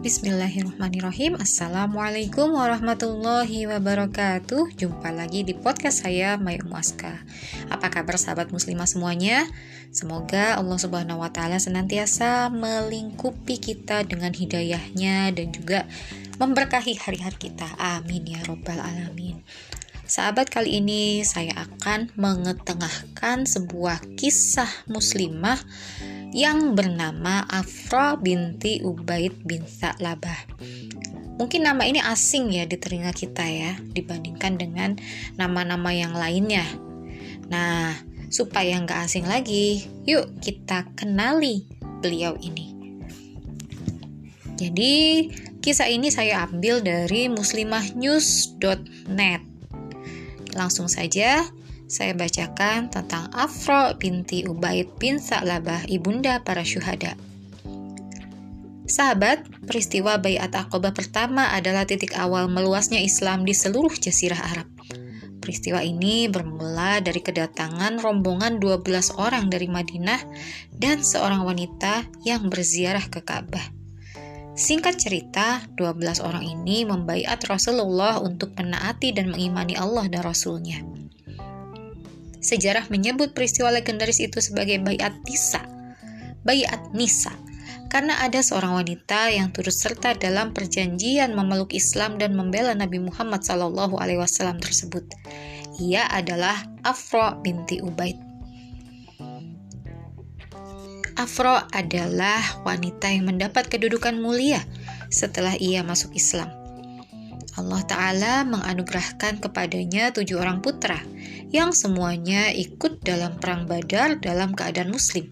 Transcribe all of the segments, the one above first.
Bismillahirrahmanirrahim. Assalamualaikum warahmatullahi wabarakatuh. Jumpa lagi di podcast saya Maya Muaska Apa kabar sahabat muslimah semuanya? Semoga Allah subhanahu wa ta'ala senantiasa melingkupi kita dengan hidayahnya Dan juga memberkahi hari-hari kita. Amin ya robbal alamin. Sahabat kali ini saya akan mengetengahkan sebuah kisah muslimah yang bernama Afra binti Ubaid bin Sa'labah. Mungkin nama ini asing ya di telinga kita ya dibandingkan dengan nama-nama yang lainnya. Nah, supaya nggak asing lagi, yuk kita kenali beliau ini. Jadi, kisah ini saya ambil dari muslimahnews.net. Langsung saja saya bacakan tentang Afro binti Ubaid bin Sa'labah, ibunda para syuhada. Sahabat, peristiwa Bayat Aqabah pertama adalah titik awal meluasnya Islam di seluruh jazirah Arab. Peristiwa ini bermula dari kedatangan rombongan 12 orang dari Madinah dan seorang wanita yang berziarah ke Ka'bah. Singkat cerita, 12 orang ini membaiat Rasulullah untuk menaati dan mengimani Allah dan Rasulnya. Sejarah menyebut peristiwa legendaris itu sebagai Bayat Nisa. Bayat Nisa karena ada seorang wanita yang turut serta dalam perjanjian memeluk Islam dan membela Nabi Muhammad SAW tersebut. Ia adalah Afro binti Ubaid. Afro adalah wanita yang mendapat kedudukan mulia setelah ia masuk Islam. Allah Ta'ala menganugerahkan kepadanya tujuh orang putra yang semuanya ikut dalam perang badar dalam keadaan muslim.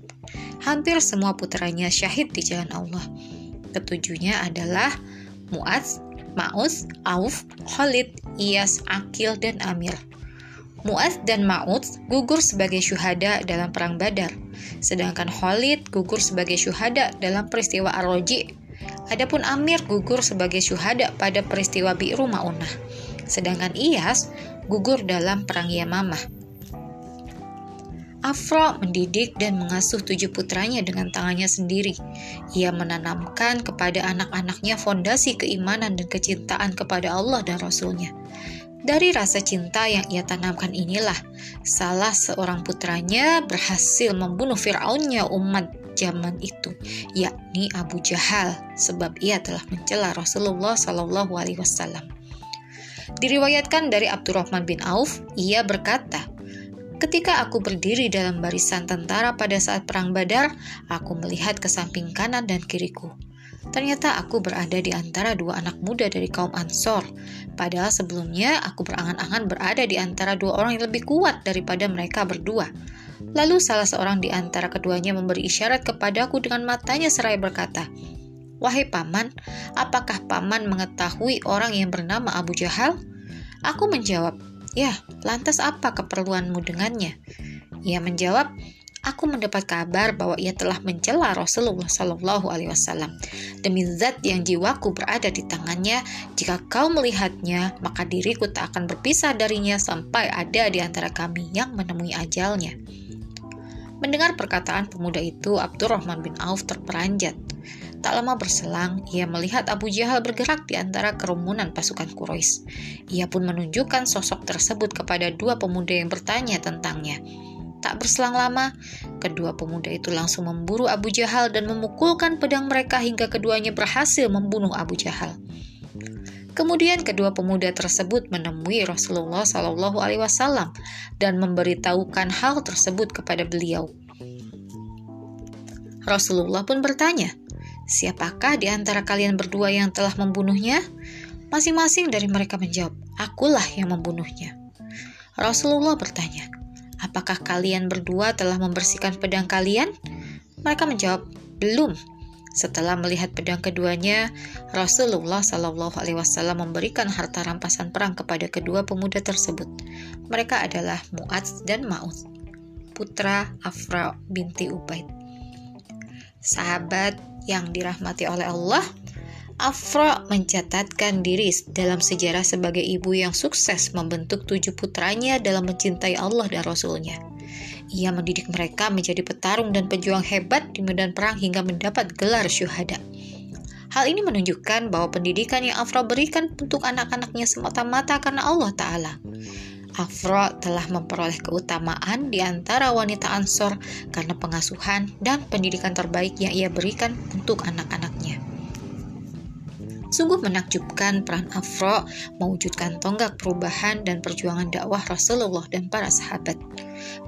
Hampir semua putranya syahid di jalan Allah. Ketujuhnya adalah Mu'az, Ma'uz, Auf, Khalid, Iyas, Akil, dan Amir. Mu'az dan Ma'uz gugur sebagai syuhada dalam perang badar, sedangkan Khalid gugur sebagai syuhada dalam peristiwa Ar-Roji Adapun Amir gugur sebagai syuhada pada peristiwa Bi'ru Ma'unah, sedangkan Iyas gugur dalam perang Yamamah. Afro mendidik dan mengasuh tujuh putranya dengan tangannya sendiri. Ia menanamkan kepada anak-anaknya fondasi keimanan dan kecintaan kepada Allah dan Rasulnya. Dari rasa cinta yang ia tanamkan inilah, salah seorang putranya berhasil membunuh Fir'aunnya umat zaman itu, yakni Abu Jahal, sebab ia telah mencela Rasulullah Shallallahu Alaihi Wasallam. Diriwayatkan dari Abdurrahman bin Auf, ia berkata, Ketika aku berdiri dalam barisan tentara pada saat perang Badar, aku melihat ke samping kanan dan kiriku. Ternyata aku berada di antara dua anak muda dari kaum Ansor. Padahal sebelumnya aku berangan-angan berada di antara dua orang yang lebih kuat daripada mereka berdua. Lalu salah seorang di antara keduanya memberi isyarat kepadaku dengan matanya seraya berkata, Wahai paman, apakah paman mengetahui orang yang bernama Abu Jahal? Aku menjawab, Ya, lantas apa keperluanmu dengannya? Ia menjawab, Aku mendapat kabar bahwa ia telah mencela Rasulullah Shallallahu Alaihi Wasallam. Demi zat yang jiwaku berada di tangannya, jika kau melihatnya, maka diriku tak akan berpisah darinya sampai ada di antara kami yang menemui ajalnya. Mendengar perkataan pemuda itu, Abdurrahman bin Auf terperanjat. Tak lama berselang, ia melihat Abu Jahal bergerak di antara kerumunan pasukan Quraisy. Ia pun menunjukkan sosok tersebut kepada dua pemuda yang bertanya tentangnya. Tak berselang lama, kedua pemuda itu langsung memburu Abu Jahal dan memukulkan pedang mereka hingga keduanya berhasil membunuh Abu Jahal. Kemudian kedua pemuda tersebut menemui Rasulullah Shallallahu Alaihi Wasallam dan memberitahukan hal tersebut kepada beliau. Rasulullah pun bertanya, "Siapakah di antara kalian berdua yang telah membunuhnya?" Masing-masing dari mereka menjawab, "Akulah yang membunuhnya." Rasulullah bertanya, "Apakah kalian berdua telah membersihkan pedang kalian?" Mereka menjawab, "Belum." Setelah melihat pedang keduanya, Rasulullah Shallallahu Alaihi Wasallam memberikan harta rampasan perang kepada kedua pemuda tersebut. Mereka adalah Mu'adz dan Ma'ud, putra Afra binti Ubaid. Sahabat yang dirahmati oleh Allah, Afra mencatatkan diri dalam sejarah sebagai ibu yang sukses membentuk tujuh putranya dalam mencintai Allah dan Rasulnya. Ia mendidik mereka menjadi petarung dan pejuang hebat di medan perang hingga mendapat gelar syuhada. Hal ini menunjukkan bahwa pendidikan yang Afro berikan untuk anak-anaknya semata-mata karena Allah Ta'ala. Afro telah memperoleh keutamaan di antara wanita Ansor karena pengasuhan dan pendidikan terbaik yang ia berikan untuk anak-anaknya. Sungguh menakjubkan peran Afro mewujudkan tonggak perubahan dan perjuangan dakwah Rasulullah dan para sahabat.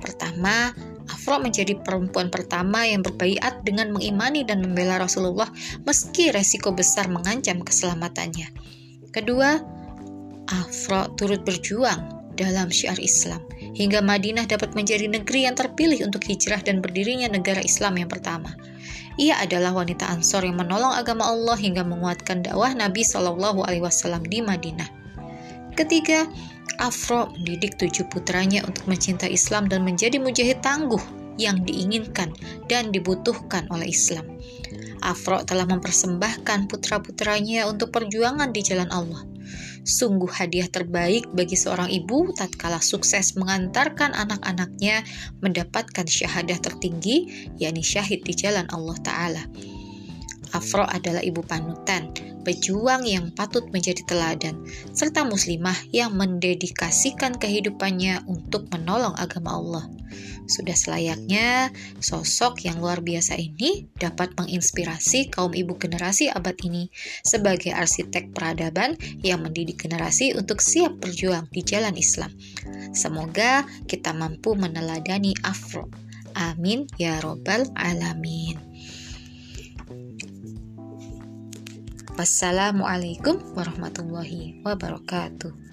Pertama, Afro menjadi perempuan pertama yang berbaiat dengan mengimani dan membela Rasulullah meski resiko besar mengancam keselamatannya. Kedua, Afro turut berjuang dalam syiar Islam hingga Madinah dapat menjadi negeri yang terpilih untuk hijrah dan berdirinya negara Islam yang pertama. Ia adalah wanita Ansor yang menolong agama Allah hingga menguatkan dakwah Nabi Shallallahu Alaihi Wasallam di Madinah. Ketiga, Afro mendidik tujuh putranya untuk mencintai Islam dan menjadi mujahid tangguh yang diinginkan dan dibutuhkan oleh Islam. Afro telah mempersembahkan putra-putranya untuk perjuangan di jalan Allah. Sungguh hadiah terbaik bagi seorang ibu tatkala sukses mengantarkan anak-anaknya mendapatkan syahadah tertinggi, yakni syahid di jalan Allah Ta'ala. Afro adalah ibu panutan, pejuang yang patut menjadi teladan, serta muslimah yang mendedikasikan kehidupannya untuk menolong agama Allah. Sudah selayaknya sosok yang luar biasa ini dapat menginspirasi kaum ibu generasi abad ini sebagai arsitek peradaban yang mendidik generasi untuk siap berjuang di jalan Islam. Semoga kita mampu meneladani Afro. Amin ya Robbal 'Alamin. Wassalamualaikum warahmatullahi wabarakatuh.